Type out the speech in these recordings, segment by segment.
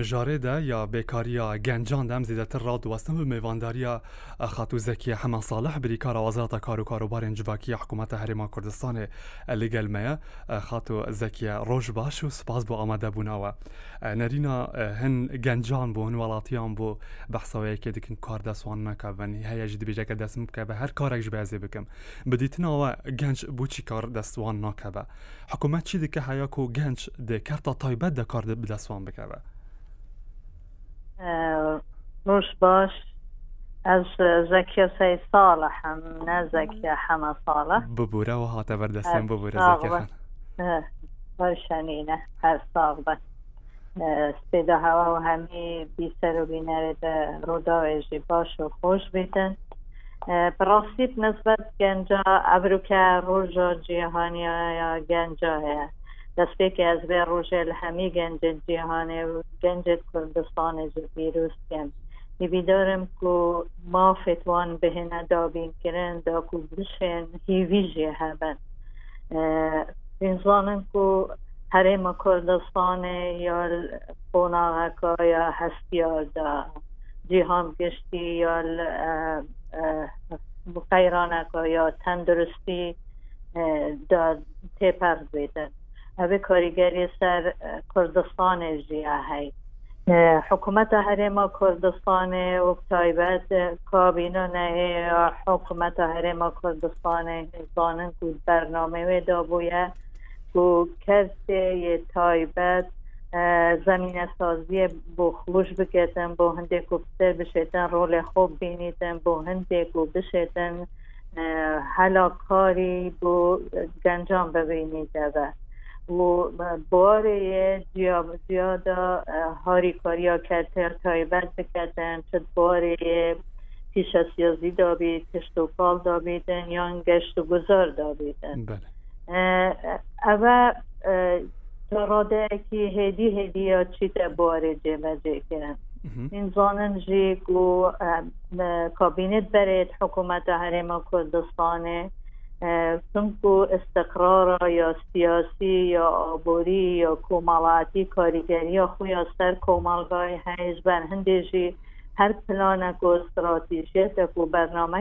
مژارێدا یا بێکاریە گەنجان دەم زیدەتر ڕادوەستن بە میێوانداریە خاتوزەکی هەمان ساڵح بریکارە وازاتە کار و کاروبارێن جوباکی حکوومەتە هەرێما کوردستانی لەگەلمەیە خاتو زەکیە ڕۆژ باش و سپاس بۆ ئامادەبوونەوە نەرینە هەن گەنجان بۆ هەنوڵاتیان بۆ بەحسەوەیەکێ دکن کار دەسوان مەکەبنی هەیەش دبیژەکە دەسم بکە بە هەر کارێکش بەزێ بکەم. بدیتنەوە گەنج بۆچی کار دەستوان ناکەبە حکوومەت چی دکە هەیەک و گەنج دێکەرتا تایبەت دەکار بدەسوان بکەوە. روش باش. از زکی سی صالح هم نه زکی همه صالح ببوره و هاته بردستن ببوره زکی خان. باشنینه هر بس سپیده هوا و همی بیسر و بینره ده رودا و باش و خوش بیدن براستید نسبت گنجا ابرو که روژا جیهانی یا گنجا هست. دسته که از به روژه همی گنج جیهانه و گنج کردستان زیدی یعنی روز کن نبیدارم که ما فتوان به ندابین کرن دا که بشن هیوی جیه هبن این زانم که هره ما کردستان یا خوناغه یا هستی دا جیهان گشتی یا مخیرانه یا تندرستی دا تپرد بیدن اوه کاریگری سر کردستان جیه هی حکومت حریم کردستان و تایبت کابینه نه حکومت حریم کردستان زانن بود برنامه دا بویه و کسی تایبت زمین سازی بو خلوش بکتن بو هنده کفتر بشیتن رول خوب بینیتن بو هنده کو بشیتن حالا کاری بو گنجان ببینیده و بار زیاد هاری کاریا کتر تایبت بکتن چه بار پیش از سیازی دابید تشت و کال دابیدن یا گشت و گذار دابیدن. بله. اول راده که هدی هدی یا چی بار جمع کرن این زانن جی گو کابینت برید حکومت حریم کردستانه. چونکو استقرار یا سیاسی یا آبوری یا کومالاتی کاریگری یا خوی سر کومالگاه هیز بر هندیجی هر پلان و استراتیجی و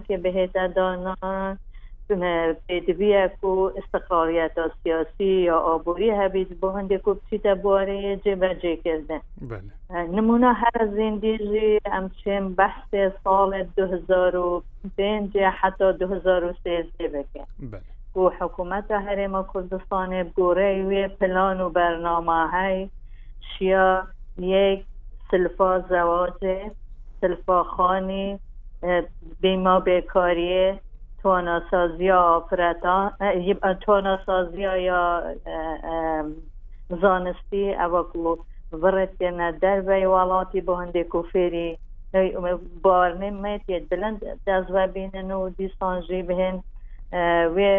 که بهت دانا بدوی کو استقلالیت سیاسی یا آبوری هبید با هنده کو چیتا باره جه بجه کرده بله. نمونه هر از این دیجی همچین بحث سال 2005 حتی 2013 بکن بله. کو حکومت حریم کردستان بگوره وی پلان و برنامه های شیا یک سلفا زواج سلفا خانی بیما بیکاریه تواناسازیا فرەتان تواناسازیا یا زانستی ئەوەکڵ بڕێتێنە دەربەی وڵاتی بۆ هەندێک کوفێری بارنمێتێت بلند دەزوە بینن و دیسانژی بهێن. وێ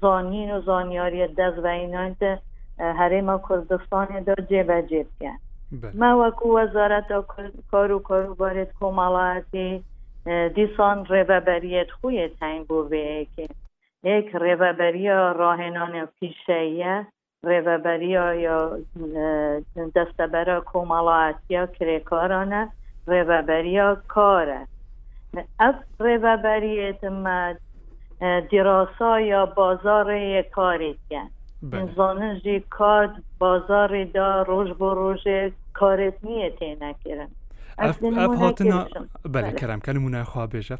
زانین و زانیاریە دەستڤینانتە هەرێمە کوردستانێدا جێبەجێ بکەن ما وەکو وەزارەتە کار و کاروبارێت کۆمەڵاتی دیسان ریوبریت خوی تنگ بوده که یک ریوبری راهنان پیشهیه ریوبری یا دستبر کمالات یا کرکارانه ریوبری کاره از ریوبریت ما دراسا یا بازار کاری کن انسان جی کار بازار دا روش بروش روش کارت نیه نکرن اف, اف هاتنا بله کرم که نمونه خواه بیجه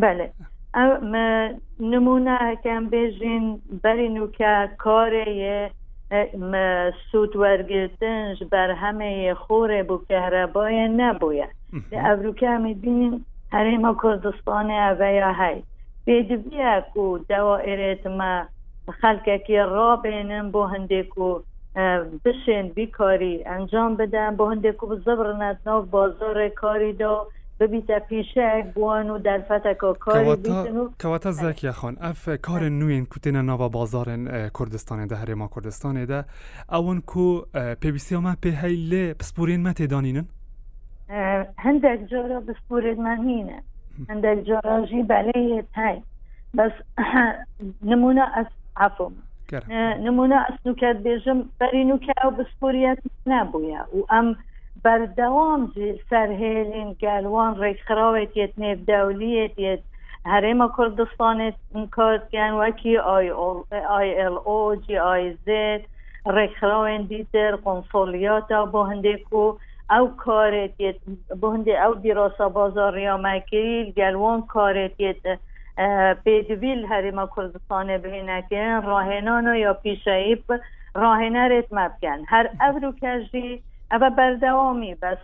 بله نمونه کم بیجین برینو که کاره سود ورگردنش بر همه خوره بو کهربای نبویه ابرو که همی بینیم حریم کردستان اویا های بیدویه کو دوائرت ما بشین بیکاری انجام بدن با هنده کو زبرنت ناو بازار کاری دا ببیت پیشه بوان و در فتکا کاری بیتنو. کواتا زکی خان اف کار نوین کتین نوا بازار کردستان ده هرما کردستان ده. اون کو پیویسی ما پی هیله بسپورین ما تیدانینن هندک جارا بسپورین من هینه هندک جارا جی بله تای. بس نمونه از عفو. نمونه ئەسنوکات بێژم بەرینوکە ئەو بسپۆریەت نبووە. و ئەم بردوام سرهيلين قالوان ريخراوت يت نيف دوليت يت هرم كردستان كارد كان وكي اي اي ال او جي اي زد ريخراوين ديتر قنصليات بوهندكو او یت او دیراسا بازار یا مکری گلوان کارت یت پیدویل هریما کردستان بهینکن راهنانو یا پیشایب راهنه رت مبکن. هر افرو کجی او بردوامی بس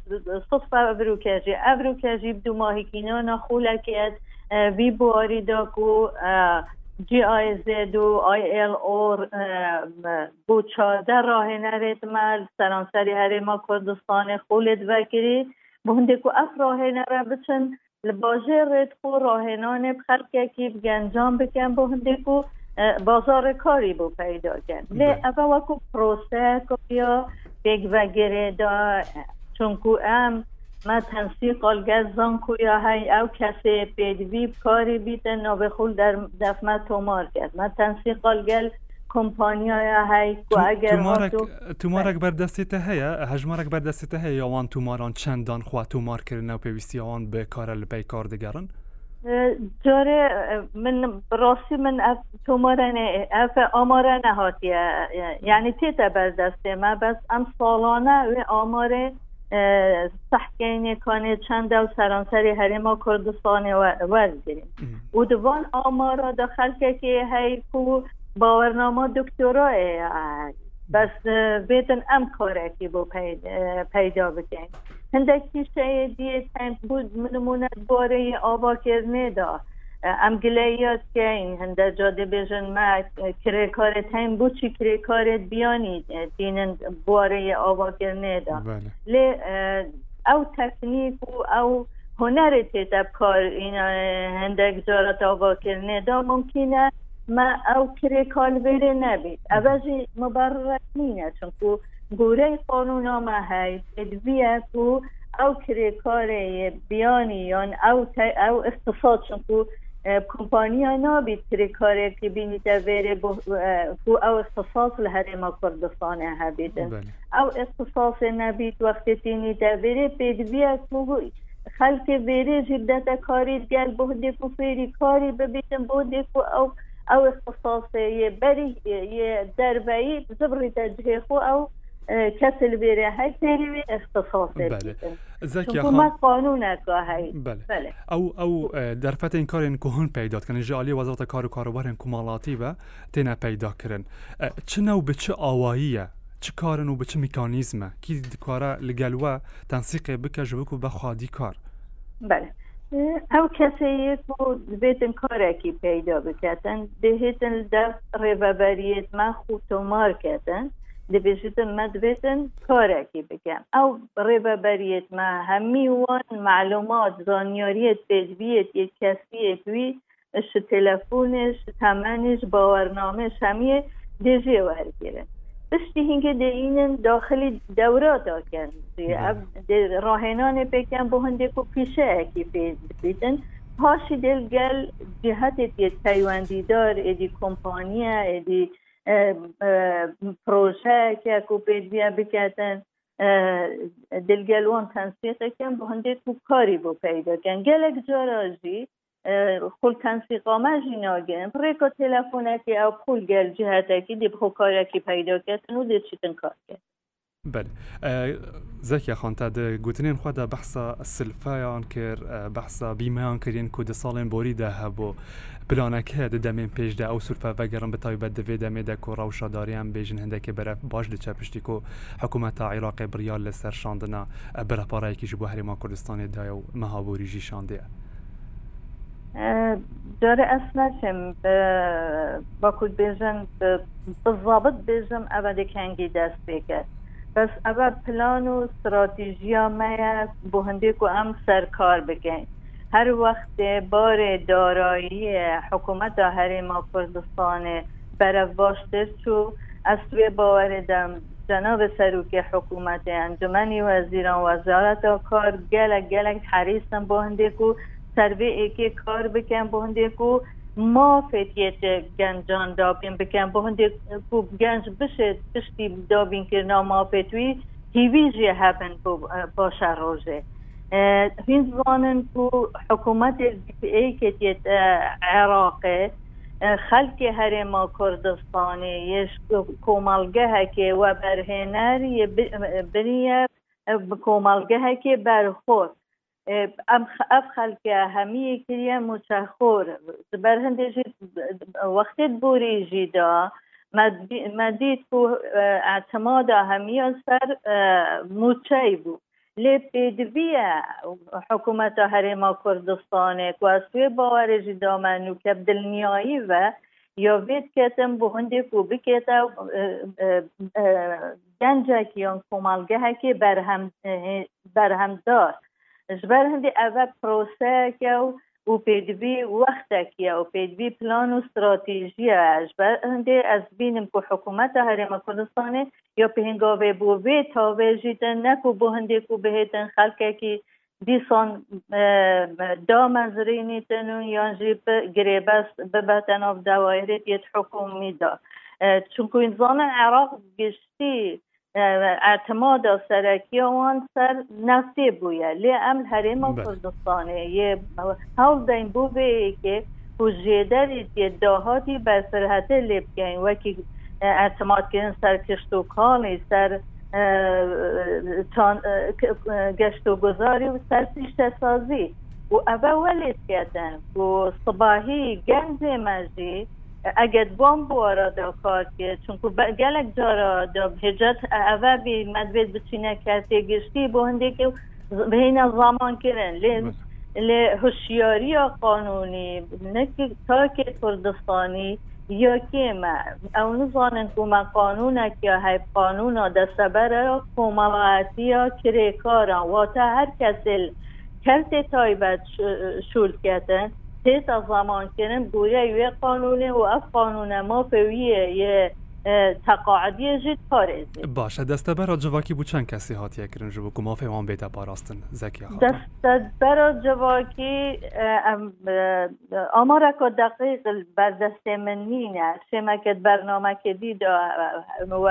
صف افرو کجی افرو کجی دو ماهی کینانا خولکیت وی بواری داکو جی آی زد و آی ال اور بو چارده راه نرید مل سرانسری هریما کردستان خولد وکری بونده کو اف راه نره بچن. لباجه رید خو راهنان بخلقه کی بگنجام بکن بونده کو بازار کاری بو پیدا کن لی افا وکو پروسه کو یا بگ وگره دا چونکو ام ما تنسیق آلگزان کویا های او کسی پیدوی کاری بیت نابخول در دفمه تومار کرد. ما تنسیق آلگل کۆمپانیایە هەی تومارێک بەردەستێتە هەیە؟ هەژمارێک بەردەستێتە هەیە ئەوان توماران چەندان خوا تومارکردن و پێویستیەوەان بێکارە لە پێی کار دەگەڕن جۆرێ من بڕاستی من ئەف تۆمەرەنێ ئەف ئامارە نەهاتیە. یعنی تێتە بەردەستێمە بەس ئەم ساڵانە وێ ئامارێ سەحکەینەکانێ چەندە و سەرانسەری هەرێما کوردستانی وەرگرین. و دوان ئامارە دە خەلکێکی هەی و باورنامه دکترا بس بیتن ام کاره که بو پیدا بکن. هندکی شای دیه تایم بود منمونه باره آبا کرنه دا ام گلیات که این هنده جاده بیجن ما کره کار تایم بود چی کره کار بیانی دینن باره آبا کرنه دا لی او تکنیک و او هنر تیتب کار این هنده جارت آبا کرنه دا ممکنه ما او کره کال بره نبید. اوزی مبرر نینه چون که گوره قانون ما های ادویه که او کره کار بیانی یا او, او اقتصاد چون که کمپانیا نابید کری کاری که بینی دویره او اختصاص لحرم کردستان هبیدن او اختصاص نبید وقتی تینی دویره پیدوی که خلق ویره جدت کاری گل بهده کو فیری کاری ببیتن بهده کو او أو اختصاص یه بری یه دربایی زبری تجهی خو أو کسی بیره های تیری اختصاص. بله زکی خان قانون هایی بله. بله أو أو درفت این کار که هن پیدا کنن جالی وزارت کار و کاروبار کمالاتی و تینا پیدا کرن چه نو به چه آواییه چه کارن و به چه میکانیزمه کی کارا لگلوه تنسیق بکه جبکو بخوادی کار بله او کسی یک بیتن کاره کی پیدا بکتن دهیتن در ریوبریت ما خودتو کتن دەبێژتن مەدبێتن کارێکی بکەم ئەو ڕێبەبەریت ما هەمی وان معلومات زانیاریت پێجبیت یەک کەسیەکوی ش تەلەفۆنش تەمەنش باوەرنامەش هەمیە دێژێ وەرگرن پشتی هینکە دەینن داخلی دەورا داکەن ڕاهێنانێ پێکەم بۆ هەندێک و پیشەیەکی پێ ببیتن پاشی دلگەل جهتت یەک پەیوەندیدار ئێدی کۆمپانیە ئێدی پروژه که کو بیا بکتن دلگلوان تنسیق کن با هنده کو کاری بو پیدا کن. گلک جاراجی خولکەنسی قامەژی ناگەن پرێکۆ تەلەفۆنەکی ئەو پول گەرجهاتەکی دیبخۆکارێکی پەیداکردن و دەچیتن کارکرد بل زەکی خانتا گوتنێن خوادا بەحسا سلفایان کرد بەحسا بیمەیان کردین کو دە ساڵێن بۆریدا هەبوو پلانەکە دەدەمێن پێشدا ئەو سولفە بەگەڕم بەتاویبەت دەوێ دەمێدا کۆ ڕەوشاداریان بێژن هەندێکی بەرە باش دەچە پشتی کۆ حکوومەت تا عیراقی بریال لەسەر شاندنا. بەرەپارایەکیش بۆ هەرێما کوردستانی دای و مەهابووریژی شاندەیە ئەس ناچم باکوت بێژن بزابت بێژم ئەوە دەکەنگی دەست بێکرد. بس اول پلان و استراتژیا ما بو هندێک و ئەم سەرکار بکەین هەر وەخت بارێ دارایی حکوومەت هەرێما کوردستانê beref baştir çû ez tuê bawerê dem cenab serokê حکوومەtê encumενî wezîran wezareta kar gelek gelek herîsin bo hindêk û servê êkê kar bikin bo hindêk û مافێت گەنجان دابین بکەن بۆ هەندێک گەنج بشێت پشتی دابینکردنا مافێتوی هیویجی هبن باشه روژه هین زانن کو حکومت ای که دیت عراقه. خلک هرما کردستانی یش کومالگه که و برهنر بنیه کومالگه که برخور ام مچخور برهنده جی وقتی بوری جیدا مدید کو اعتماد همی سر موچه بود. لی پیدویه حکومت کردستانه که از توی باورجی دامنو که دلنیایی و وید کتم بو هنده کو بکتا گنجه کیان کمالگه که برهم, هندی اول پروسه که و پیدوی وقت کیا و پیدوی پلان و استراتیژی اجبر هنده از بینم که حکومت هرم کردستانه یا به هنگاوه بو وی تا ویجیدن نکو بو هنده کو بهتن که دیسان دا منظرینی تنون یا جی گریبس ببتن آف دوایره یت حکومی دا چونکو انسان عراق گشتی اعتماد سرکی وان سر نفتی بویا لی ام حریم کردستانه. یه هاو دین بو به که داهاتی بر سرحت لیب گین وکی اعتماد کردن سر کشت و کالی سر و گذاری و سر پیشت سازی. و اوه ولید کردن. و صباحی گنز مجی اگر بام بوارا دا کار که چون که گلک جارا دا هجت اوه بی مدوید بچینه کسی گشتی با هنده که بین زمان کرن. لی هوشیاری قانونی نکی تا که کردستانی یا که ما. او نزانن که ما قانون که های قانون دستبر کمالاتی یا کریکارا و تا هر کسی کردن تیتا زمان کنن گویا یه قانونه و اف قانون ما فویه یه تقاعدی جد پارێزی باشە دەستە بەرە جوواکی بوو چەند کەسی هاتیە کرنج بوو مافی وان بێتە پاراستن زەکی دەستە بەرە جوواکی ئامارەکە دقیق بەردەستێ من نینە شێمەکەت بەرنامەکە دیدا و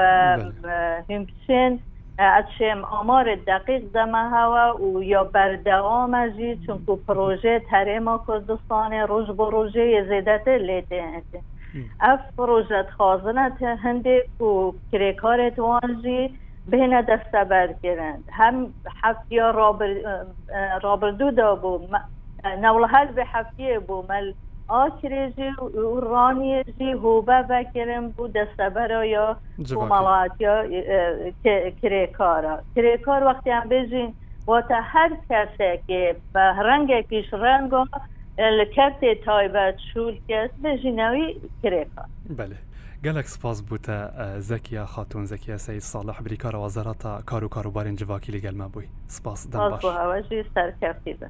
هیمچێن اتشم آمار دقیق دمه هوا و یا بردوام جی چون که پروژه ترما کردستان روز با روژه زیدت لیده اف پروژه خازنت هنده و کرکارت وانجی بین دسته برگرند. هم هفتی رابر رابردو دا بو نولحل به هفتی بو مل آکرێژی و ڕانیێژی هۆبە بەکرم بوو دەستە بەرەوە کومەڵاتیا کرێکارە کرێکار وەختیان بێژین واتە هەر کەسێکێ بە ڕەنگێکیش ڕەنگۆ لە کەرتێ تایبەت شول کەس بێژینەوەی کرێکار. بله. gelek spas bûte zekiya xatûn zekiya sey salih brîkara wezarata kar û karobarên civakî li gelme bûî spas serkefî be.